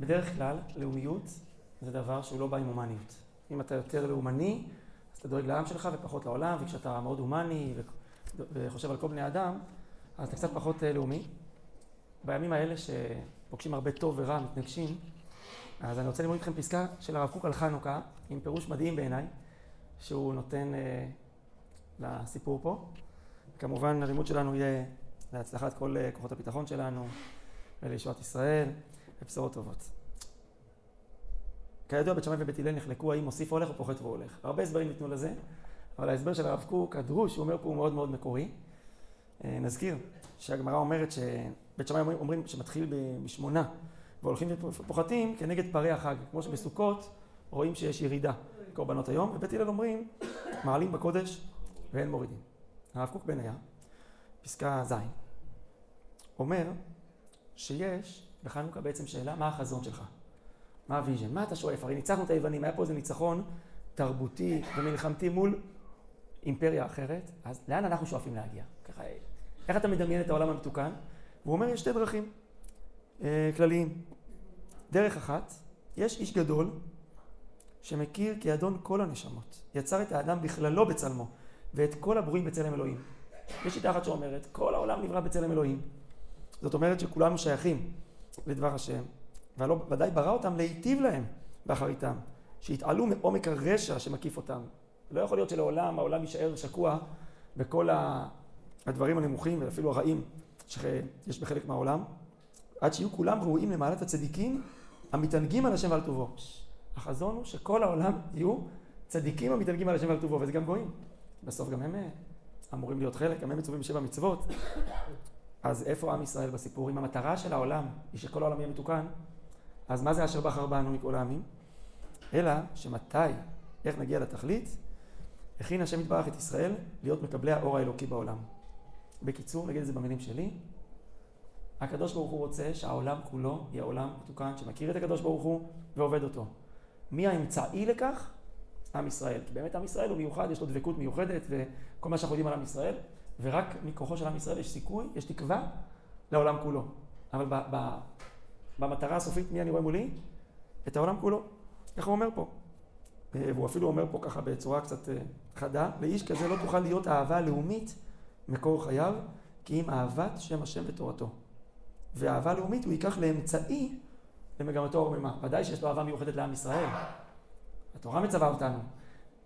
בדרך כלל, לאומיות זה דבר שהוא לא בא עם הומניות. אם אתה יותר לאומני, אז אתה דואג לעם שלך ופחות לעולם, וכשאתה מאוד הומני וחושב על כל בני אדם, אז אתה קצת פחות אה, לאומי. בימים האלה שפוגשים הרבה טוב ורע, מתנגשים, אז אני רוצה ללמוד איתכם פסקה של הרב קוק על חנוכה, עם פירוש מדהים בעיניי, שהוא נותן אה, לסיפור פה. כמובן הלימוד שלנו יהיה להצלחת כל אה, כוחות הביטחון שלנו ולישועת ישראל ובשורות טובות. כידוע בית שמאי ובית הלל נחלקו האם מוסיף הולך או פוחת והולך. הרבה הסברים ניתנו לזה, אבל ההסבר של הרב קוק, הדרוש, שהוא אומר פה הוא מאוד מאוד מקורי. אה, נזכיר שהגמרא אומרת שבית שמאי אומרים, אומרים שמתחיל בשמונה והולכים ופוחתים כנגד פרי החג, כמו שבסוכות רואים שיש ירידה קורבנות היום, ובית הלל אומרים מעלים בקודש ואין מורידים. הרב קוק בעין איה, פסקה ז', אומר שיש בחנוכה בעצם שאלה מה החזון שלך, מה ה vision, מה אתה שואף, הרי ניצחנו את היוונים, היה פה איזה ניצחון תרבותי ומלחמתי מול אימפריה אחרת, אז לאן אנחנו שואפים להגיע? ככה, איך אתה מדמיין את העולם המתוקן? והוא אומר יש שתי דרכים אה, כלליים. דרך אחת, יש איש גדול שמכיר כי אדון כל הנשמות, יצר את האדם בכללו בצלמו. ואת כל הברואים בצלם אלוהים. יש שיטה אחת שאומרת, כל העולם נברא בצלם אלוהים. זאת אומרת שכולנו שייכים לדבר השם, וודאי ברא אותם להיטיב להם באחריתם, שיתעלו מעומק הרשע שמקיף אותם. לא יכול להיות שלעולם העולם יישאר שקוע בכל הדברים הנמוכים ואפילו הרעים שיש בחלק מהעולם, עד שיהיו כולם ראויים למעלת הצדיקים המתענגים על השם ועל טובו. החזון הוא שכל העולם יהיו צדיקים המתענגים על השם ועל טובו, וזה גם גויים. בסוף גם הם אה, אמורים להיות חלק, גם הם מצווים בשבע מצוות. אז איפה עם ישראל בסיפור? אם המטרה של העולם היא שכל העולם יהיה מתוקן, אז מה זה אשר בחר בנו מכל העמים? אלא שמתי, איך נגיע לתכלית? הכין השם יתברך את ישראל להיות מקבלי האור האלוקי בעולם. בקיצור, נגיד את זה במילים שלי, הקדוש ברוך הוא רוצה שהעולם כולו יהיה עולם מתוקן, שמכיר את הקדוש ברוך הוא ועובד אותו. מי האמצעי לכך? עם ישראל. כי באמת עם ישראל הוא מיוחד, יש לו דבקות מיוחדת וכל מה שאנחנו יודעים על עם ישראל, ורק מכוחו של עם ישראל יש סיכוי, יש תקווה לעולם כולו. אבל ב, ב, במטרה הסופית, מי אני רואה מולי? את העולם כולו. איך הוא אומר פה? אה, והוא אפילו אומר פה ככה בצורה קצת אה, חדה, לאיש כזה לא תוכל להיות אהבה לאומית מקור חייו, כי אם אהבת שם השם ותורתו. ואהבה לאומית הוא ייקח לאמצעי למגמתו הרוממה. ודאי שיש לו אהבה מיוחדת לעם ישראל, התורה מצווה אותנו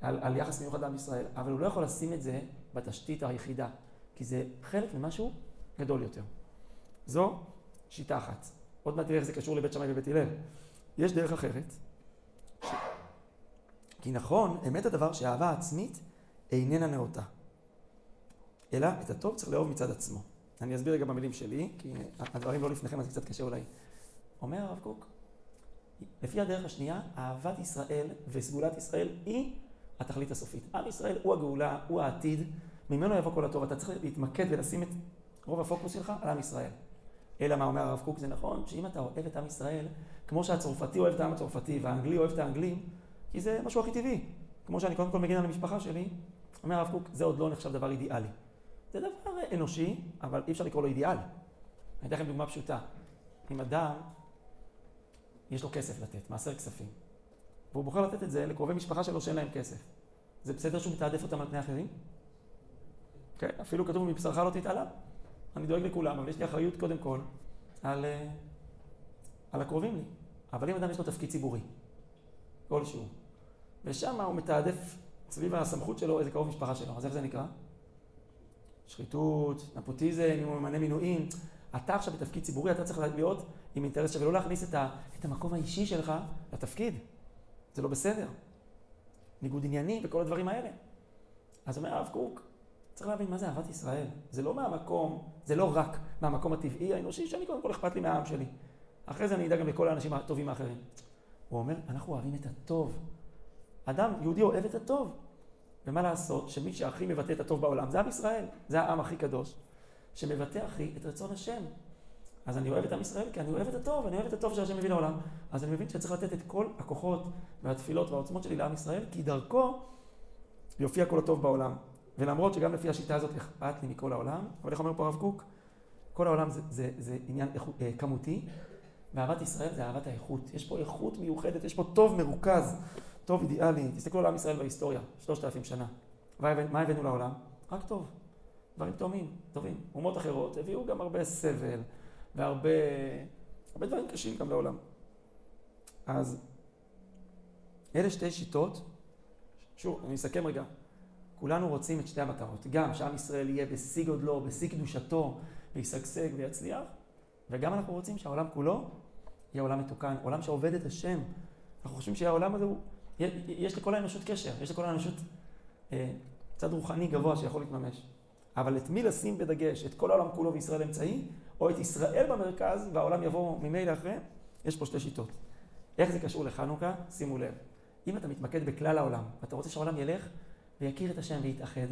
על, על יחס מיוחד לעם ישראל, אבל הוא לא יכול לשים את זה בתשתית היחידה, כי זה חלק ממשהו גדול יותר. זו שיטה אחת. עוד מעט תראה איך זה קשור לבית שמאי ובית הלל. יש דרך אחרת, ש... כי נכון, אמת הדבר שאהבה עצמית איננה נאותה, אלא את הטוב צריך לאהוב מצד עצמו. אני אסביר רגע במילים שלי, כי הדברים לא לפניכם אז זה קצת קשה אולי. אומר הרב קוק, לפי הדרך השנייה, אהבת ישראל וסגולת ישראל היא התכלית הסופית. עם ישראל הוא הגאולה, הוא העתיד, ממנו יבוא כל הטוב. אתה צריך להתמקד ולשים את רוב הפוקוס שלך על עם ישראל. אלא מה אומר הרב קוק, זה נכון שאם אתה אוהב את עם ישראל, כמו שהצרפתי אוהב את העם הצרפתי והאנגלי אוהב את האנגלים, כי זה משהו הכי טבעי. כמו שאני קודם כל מגן על המשפחה שלי, אומר הרב קוק, זה עוד לא נחשב דבר אידיאלי. זה דבר אנושי, אבל אי אפשר לקרוא לו אידיאל. אני אתן לכם דוגמה פשוטה. אם אדם יש לו כסף לתת, מעשר כספים. והוא בוחר לתת את זה לקרובי משפחה שלו שאין להם כסף. זה בסדר שהוא מתעדף אותם על פני אחרים? כן, אפילו כתוב מבשרך לא תתעלה. אני דואג לכולם, אבל יש לי אחריות קודם כל על, אה, על הקרובים לי. אבל אם אדם יש לו תפקיד ציבורי, כלשהו, ושם הוא מתעדף סביב הסמכות שלו איזה קרוב משפחה שלו, אז איך זה נקרא? שחיתות, נפוטיזם, אם הוא ממנה מינויים. אתה עכשיו בתפקיד ציבורי, אתה צריך להיות עם אינטרס שווה, לא להכניס את, ה, את המקום האישי שלך לתפקיד. זה לא בסדר. ניגוד ענייני וכל הדברים האלה. אז אומר הרב קוק, צריך להבין מה זה אהבת ישראל. זה לא מהמקום, זה לא רק מהמקום הטבעי האנושי, שאני קודם כל אכפת לי מהעם שלי. אחרי זה אני אדאג גם לכל האנשים הטובים האחרים. הוא אומר, אנחנו אוהבים את הטוב. אדם, יהודי אוהב את הטוב. ומה לעשות, שמי שהכי מבטא את הטוב בעולם זה עם ישראל. זה העם הכי קדוש, שמבטא הכי את רצון השם. אז אני אוהב את עם ישראל כי אני אוהב את הטוב, אני אוהב את הטוב שהשם מביא לעולם. אז אני מבין שצריך לתת את כל הכוחות והתפילות והעוצמות שלי לעם ישראל, כי דרכו יופיע כל הטוב בעולם. ולמרות שגם לפי השיטה הזאת אכפת לי מכל העולם, אבל איך אומר פה הרב קוק? כל העולם זה, זה, זה עניין אה, כמותי, ואהבת ישראל זה אהבת האיכות. יש פה איכות מיוחדת, יש פה טוב מרוכז, טוב אידיאלי. תסתכלו על עם ישראל בהיסטוריה, שלושת אלפים שנה. מה הבאנו לעולם? רק טוב. דברים טובים, טובים. אומות אחרות הביאו גם הרבה סבל והרבה הרבה דברים קשים גם לעולם. אז אלה שתי שיטות, שוב, אני אסכם רגע. כולנו רוצים את שתי המטרות, גם שעם ישראל יהיה בשיא גודלו, בשיא קדושתו, וישגשג ויצליח, וגם אנחנו רוצים שהעולם כולו יהיה עולם מתוקן, עולם שעובד את השם. אנחנו חושבים שהעולם הזה הוא, יש לכל האנושות קשר, יש לכל האנושות אה, צד רוחני גבוה שיכול להתממש. אבל את מי לשים בדגש? את כל העולם כולו וישראל אמצעי, או את ישראל במרכז והעולם יבוא ממילא אחרי? יש פה שתי שיטות. איך זה קשור לחנוכה? שימו לב. אם אתה מתמקד בכלל העולם, ואתה רוצה שהעולם ילך ויכיר את השם ויתאחד,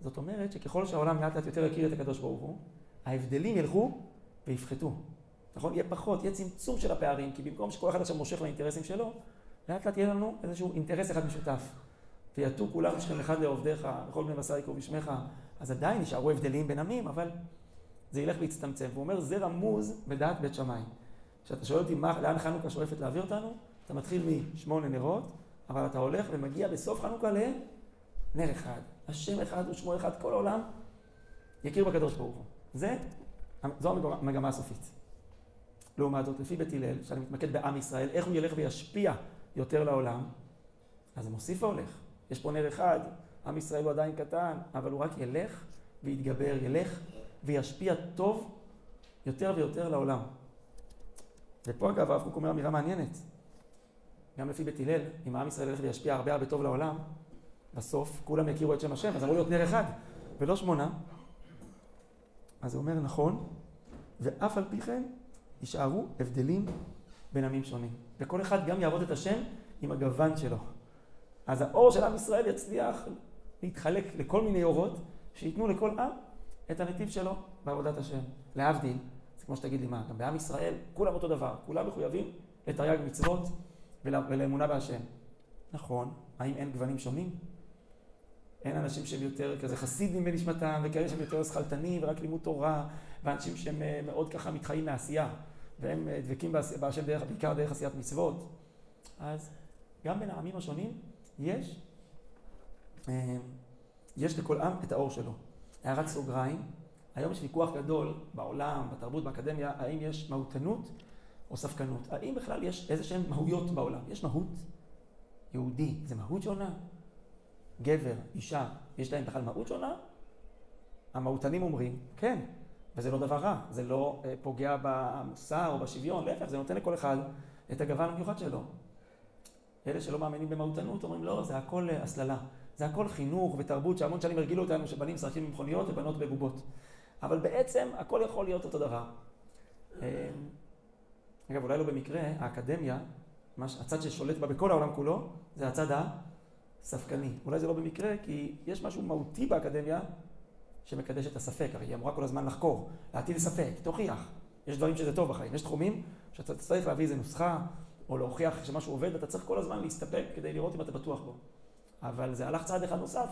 זאת אומרת שככל שהעולם לאט לאט יותר יכיר את הקדוש ברוך הוא, ההבדלים ילכו ויפחתו. נכון? יהיה פחות, יהיה צמצום של הפערים, כי במקום שכל אחד עכשיו מושך לאינטרסים שלו, לאט לאט יהיה לנו איזשהו אינטרס אחד משותף. ויתו כולם שכם אחד לעובדיך, וכל בני בשר יקרוא בשמך, אז עדיין נשארו הבדלים בין עמים, אבל זה ילך ויצטמצם. והוא אומר, זה רמוז בדעת בית שמאי. כשאתה שואל אותי מה, לאן חנוכה שואפת להביא אותנו, אתה מתחיל משמונה נרות, אבל אתה הולך ומגיע בסוף חנוכה לנר אחד. השם אחד ושמו אחד, כל העולם יכיר בקדוש ברוך הוא. זה, זו המגמה הסופית. לעומת זאת, לפי בית הלל, שאני מתמקד בעם ישראל, איך הוא ילך וישפיע יותר לעולם, אז זה מוסיף והולך. יש פה נר אחד, עם ישראל הוא עדיין קטן, אבל הוא רק ילך ויתגבר, ילך וישפיע טוב יותר ויותר לעולם. ופה אגב הרב קוק אומר אמירה מעניינת. גם לפי בית הלל, אם עם ישראל ילך וישפיע הרבה הרבה טוב לעולם, בסוף כולם יכירו את שם השם, אז אמור להיות נר אחד, ולא שמונה. אז הוא אומר נכון, ואף על פי כן יישארו הבדלים בין עמים שונים. וכל אחד גם יעבוד את השם עם הגוון שלו. אז האור של עם ישראל יצליח להתחלק לכל מיני אורות, שייתנו לכל עם את הנתיב שלו בעבודת השם. להבדיל, כמו שתגיד לי מה, גם בעם ישראל כולם אותו דבר, כולם מחויבים לתרי"ג מצוות ולאמונה בהשם. נכון, האם אין גוונים שונים? אין אנשים שהם יותר כזה חסידים בנשמתם, וכאלה שהם יותר שכלתנים ורק לימוד תורה, ואנשים שהם אה, מאוד ככה מתחיים מעשייה, והם אה, דבקים בהשם דרך, בעיקר דרך עשיית מצוות. אז גם בין העמים השונים יש, אה, יש לכל עם את האור שלו. הערת סוגריים, היום יש ויכוח גדול בעולם, בתרבות, באקדמיה, האם יש מהותנות או ספקנות. האם בכלל יש איזה שהן מהויות בעולם? יש מהות יהודי, זה מהות שונה? גבר, אישה, יש להם בכלל מהות שונה? המהותנים אומרים, כן, וזה לא דבר רע, זה לא אה, פוגע במוסר או בשוויון, להפך, זה נותן לכל אחד את הגוון המיוחד שלו. אלה שלא מאמינים במהותנות אומרים, לא, זה הכל אה, הסללה. זה הכל חינוך ותרבות שהמון שנים הרגילו אותנו שבנים משחקים במכוניות ובנות בבובות. אבל בעצם הכל יכול להיות אותו דבר. אה, אגב, אולי לא במקרה, האקדמיה, הצד ששולט בה בכל העולם כולו, זה הצד הספקני. אולי זה לא במקרה, כי יש משהו מהותי באקדמיה שמקדש את הספק. הרי היא אמורה כל הזמן לחקור, להטיל ספק, תוכיח. יש דברים שזה טוב בחיים, יש תחומים שאתה צריך להביא איזה נוסחה, או להוכיח שמשהו עובד, ואתה צריך כל הזמן להסתפק כדי לראות אם אתה בטוח בו. אבל זה הלך צעד אחד נוסף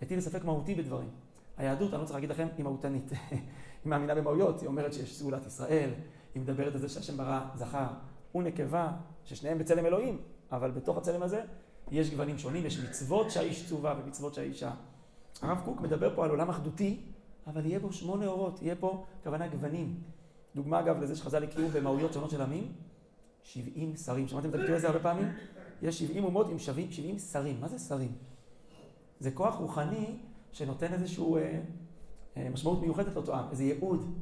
והטיל ספק מהותי בדברים. היהדות, אני לא צריך להגיד לכם, היא מהותנית. היא מאמינה במהויות, היא אומרת שיש סגולת ישראל, היא מדברת על זה שהשם ברא זכר ונקבה, ששניהם בצלם אלוהים, אבל בתוך הצלם הזה יש גוונים שונים, יש מצוות שהאיש צובה ומצוות שהאישה. הרב קוק מדבר פה על עולם אחדותי, אבל יהיה בו שמונה אורות, יהיה פה כוונה גוונים. דוגמה אגב לזה שחז"ל הכירו במהויות שונות של עמים, 70 שרים. שמעתם את הביטוי הזה הרבה פעמים? יש 70 אומות עם 70, 70 שרים. מה זה שרים? זה כוח רוחני שנותן איזושהי אה, אה, משמעות מיוחדת לאותו עם, איזה ייעוד.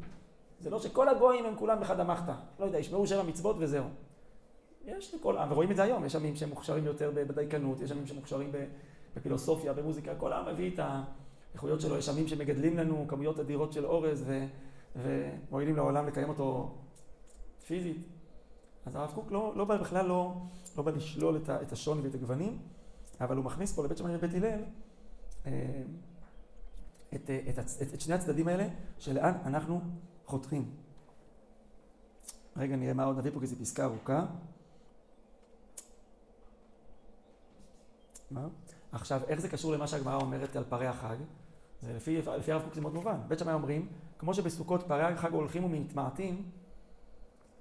זה לא שכל הגויים הם כולם בחד המחתא. לא יודע, ישמעו שבע מצוות וזהו. יש לכל עם, ורואים את זה היום, יש עמים שהם מוכשרים יותר בדייקנות, יש עמים שמוכשרים בפילוסופיה, במוזיקה, כל העם מביא את האיכויות שלו, יש עמים שמגדלים לנו כמויות אדירות של אורז ו... ומועילים לעולם לקיים אותו פיזית. אז הרב קוק לא, לא בא בכלל לא, לא בא לשלול את, את השוני ואת הגוונים, אבל הוא מכניס פה לבית שמאי ובית הלל אה, את, את, את, את שני הצדדים האלה, שלאן אנחנו חותרים. רגע, נראה מה עוד נביא פה, כי זו פסקה ארוכה. מה? עכשיו, איך זה קשור למה שהגמרא אומרת על פרי החג? זה לפי, לפי הרב קוק זה מאוד מובן. בית שמאי אומרים, כמו שבסוכות פרי החג הולכים ומתמעטים,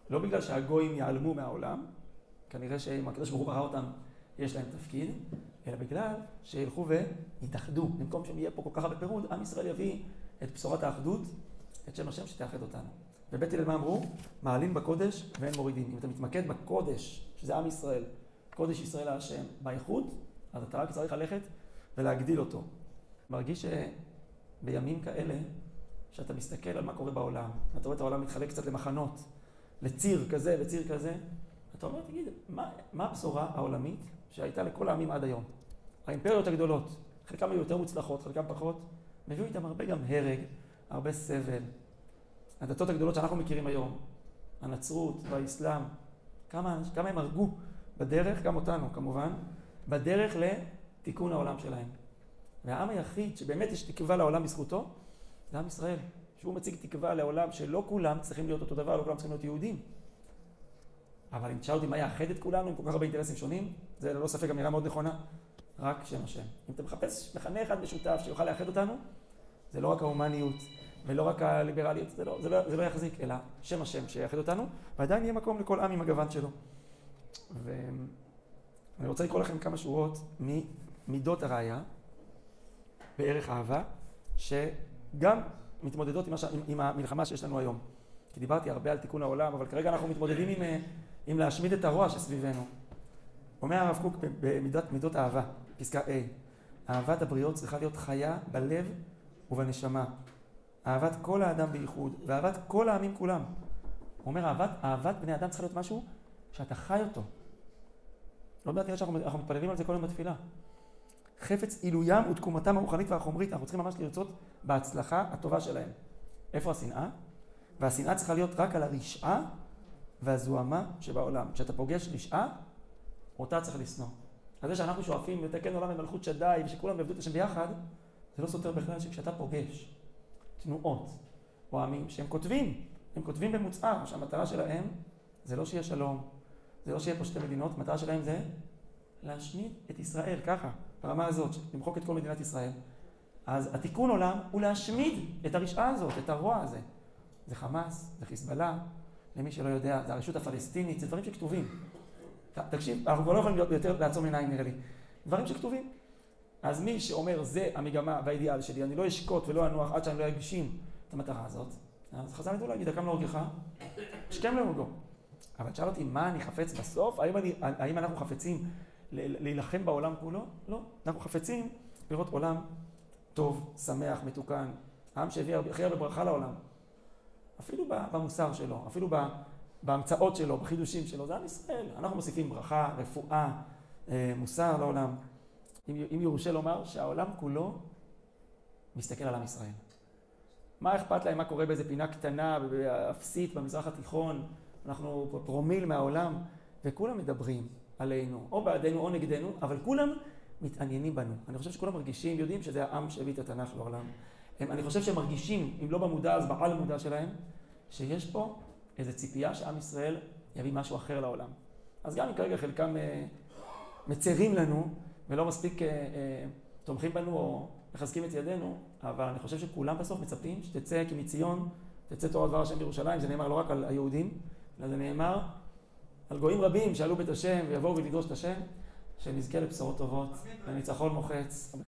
לא בגלל שהגויים ייעלמו מהעולם, כנראה שאם הקדוש ברוך הוא ברא אותם, יש להם תפקיד, אלא בגלל שילכו ויתאחדו. במקום שהם יהיה פה כל כך הרבה פירוד, עם ישראל יביא את בשורת האחדות, את שם השם שתאחד אותנו. ובית הלל מה אמרו? מעלים בקודש ואין מורידים. אם אתה מתמקד בקודש, שזה עם ישראל, קודש ישראל השם, באיכות, אז אתה רק צריך ללכת ולהגדיל אותו. מרגיש שבימים כאלה, שאתה מסתכל על מה קורה בעולם, אתה רואה את העולם מתחלק קצת למחנות, לציר כזה וציר כזה, אתה אומר, תגיד, מה, מה הבשורה העולמית שהייתה לכל העמים עד היום? האימפריות הגדולות, חלקם היו יותר מוצלחות, חלקם פחות, מביאו איתם הרבה גם הרג, הרבה סבל. הדתות הגדולות שאנחנו מכירים היום, הנצרות והאסלאם, כמה, כמה הם הרגו בדרך, גם אותנו כמובן, בדרך לתיקון העולם שלהם. והעם היחיד שבאמת יש תקווה לעולם בזכותו, זה עם ישראל. שהוא מציג תקווה לעולם שלא כולם צריכים להיות אותו דבר, לא כולם צריכים להיות יהודים. אבל אם תשאל אותי מה יאחד את כולנו עם כל כך הרבה אינטרסים שונים, זה ללא ספק אמירה מאוד נכונה, רק שם השם. אם אתה מחפש מכנה אחד משותף שיוכל לאחד אותנו, זה לא רק ההומניות ולא רק הליברליות, זה לא, זה לא, זה לא יחזיק, אלא שם השם שיאחד אותנו, ועדיין יהיה מקום לכל עם עם הגוון שלו. ואני רוצה לקרוא לכם כמה שורות ממידות הראייה בערך אהבה, שגם מתמודדות עם, הש... עם המלחמה שיש לנו היום. כי דיברתי הרבה על תיקון העולם, אבל כרגע אנחנו מתמודדים עם, עם להשמיד את הרוע שסביבנו. אומר הרב קוק במידות מידות אהבה, פסקה A, אהבת הבריות צריכה להיות חיה בלב ובנשמה. אהבת כל האדם בייחוד, ואהבת כל העמים כולם. הוא אומר, אהבת, אהבת בני אדם צריכה להיות משהו שאתה חי אותו. לא יודעת נראה שאנחנו מתפללים על זה כל יום בתפילה. חפץ עילוים ותקומתם הרוחנית והחומרית, אנחנו צריכים ממש לרצות בהצלחה הטובה שלהם. איפה השנאה? והשנאה צריכה להיות רק על הרשעה והזוהמה שבעולם. כשאתה פוגש רשעה, אותה צריך לשנוא. אז זה שאנחנו שואפים לתקן עולם במלכות שדי ושכולם יעבדו את השם ביחד, זה לא סותר בכלל שכשאתה פוגש תנועות או עמים שהם כותבים, הם כותבים במוצהר שהמטרה שלהם זה לא שיהיה שלום, זה לא שיהיה פה שתי מדינות, המטרה שלהם זה להשמיד את ישראל, ככה, ברמה הזאת, למחוק את כל מדינת ישראל. אז התיקון עולם הוא להשמיד את הרשעה הזאת, את הרוע הזה. זה חמאס, זה חיזבאללה, למי שלא יודע, זה הרשות הפלסטינית, זה דברים שכתובים. תקשיב, אנחנו כבר לא יכולים יותר לעצום עיניים נראה לי. דברים שכתובים. אז מי שאומר זה המגמה והאידיאל שלי, אני לא אשקוט ולא אנוח עד שאני לא אגשים את המטרה הזאת, אז חז"ל ידעו להגיד, הקם להורגך, השכם להורגו. אבל תשאל אותי, מה אני חפץ בסוף? האם, אני, האם אנחנו חפצים להילחם בעולם כולו? לא. אנחנו חפצים לראות עולם טוב, שמח, מתוקן. עם שהביא הכי הרבה ברכה לעולם. אפילו במוסר שלו, אפילו בהמצאות שלו, בחידושים שלו, זה עם ישראל. אנחנו מוסיפים ברכה, רפואה, אה, מוסר לעולם. אם יורשה לומר שהעולם כולו מסתכל על עם ישראל. מה אכפת להם מה קורה באיזה פינה קטנה ואפסית במזרח התיכון? אנחנו פרומיל מהעולם, וכולם מדברים עלינו, או בעדינו או נגדנו, אבל כולם מתעניינים בנו. אני חושב שכולם מרגישים, יודעים שזה העם שהביא את התנ"ך לעולם. הם, אני חושב שהם מרגישים, אם לא במודע אז בעל המודע שלהם, שיש פה איזו ציפייה שעם ישראל יביא משהו אחר לעולם. אז גם אם כרגע חלקם אה, מצרים לנו ולא מספיק אה, אה, תומכים בנו או מחזקים את ידינו, אבל אני חושב שכולם בסוף מצפים שתצא כי מציון, תצא תורה דבר השם בירושלים, זה נאמר לא רק על היהודים, אלא זה נאמר על גויים רבים שעלו בית השם ויבואו ולדרוש את השם, שנזכה לבשורות טובות, לניצחון מוחץ.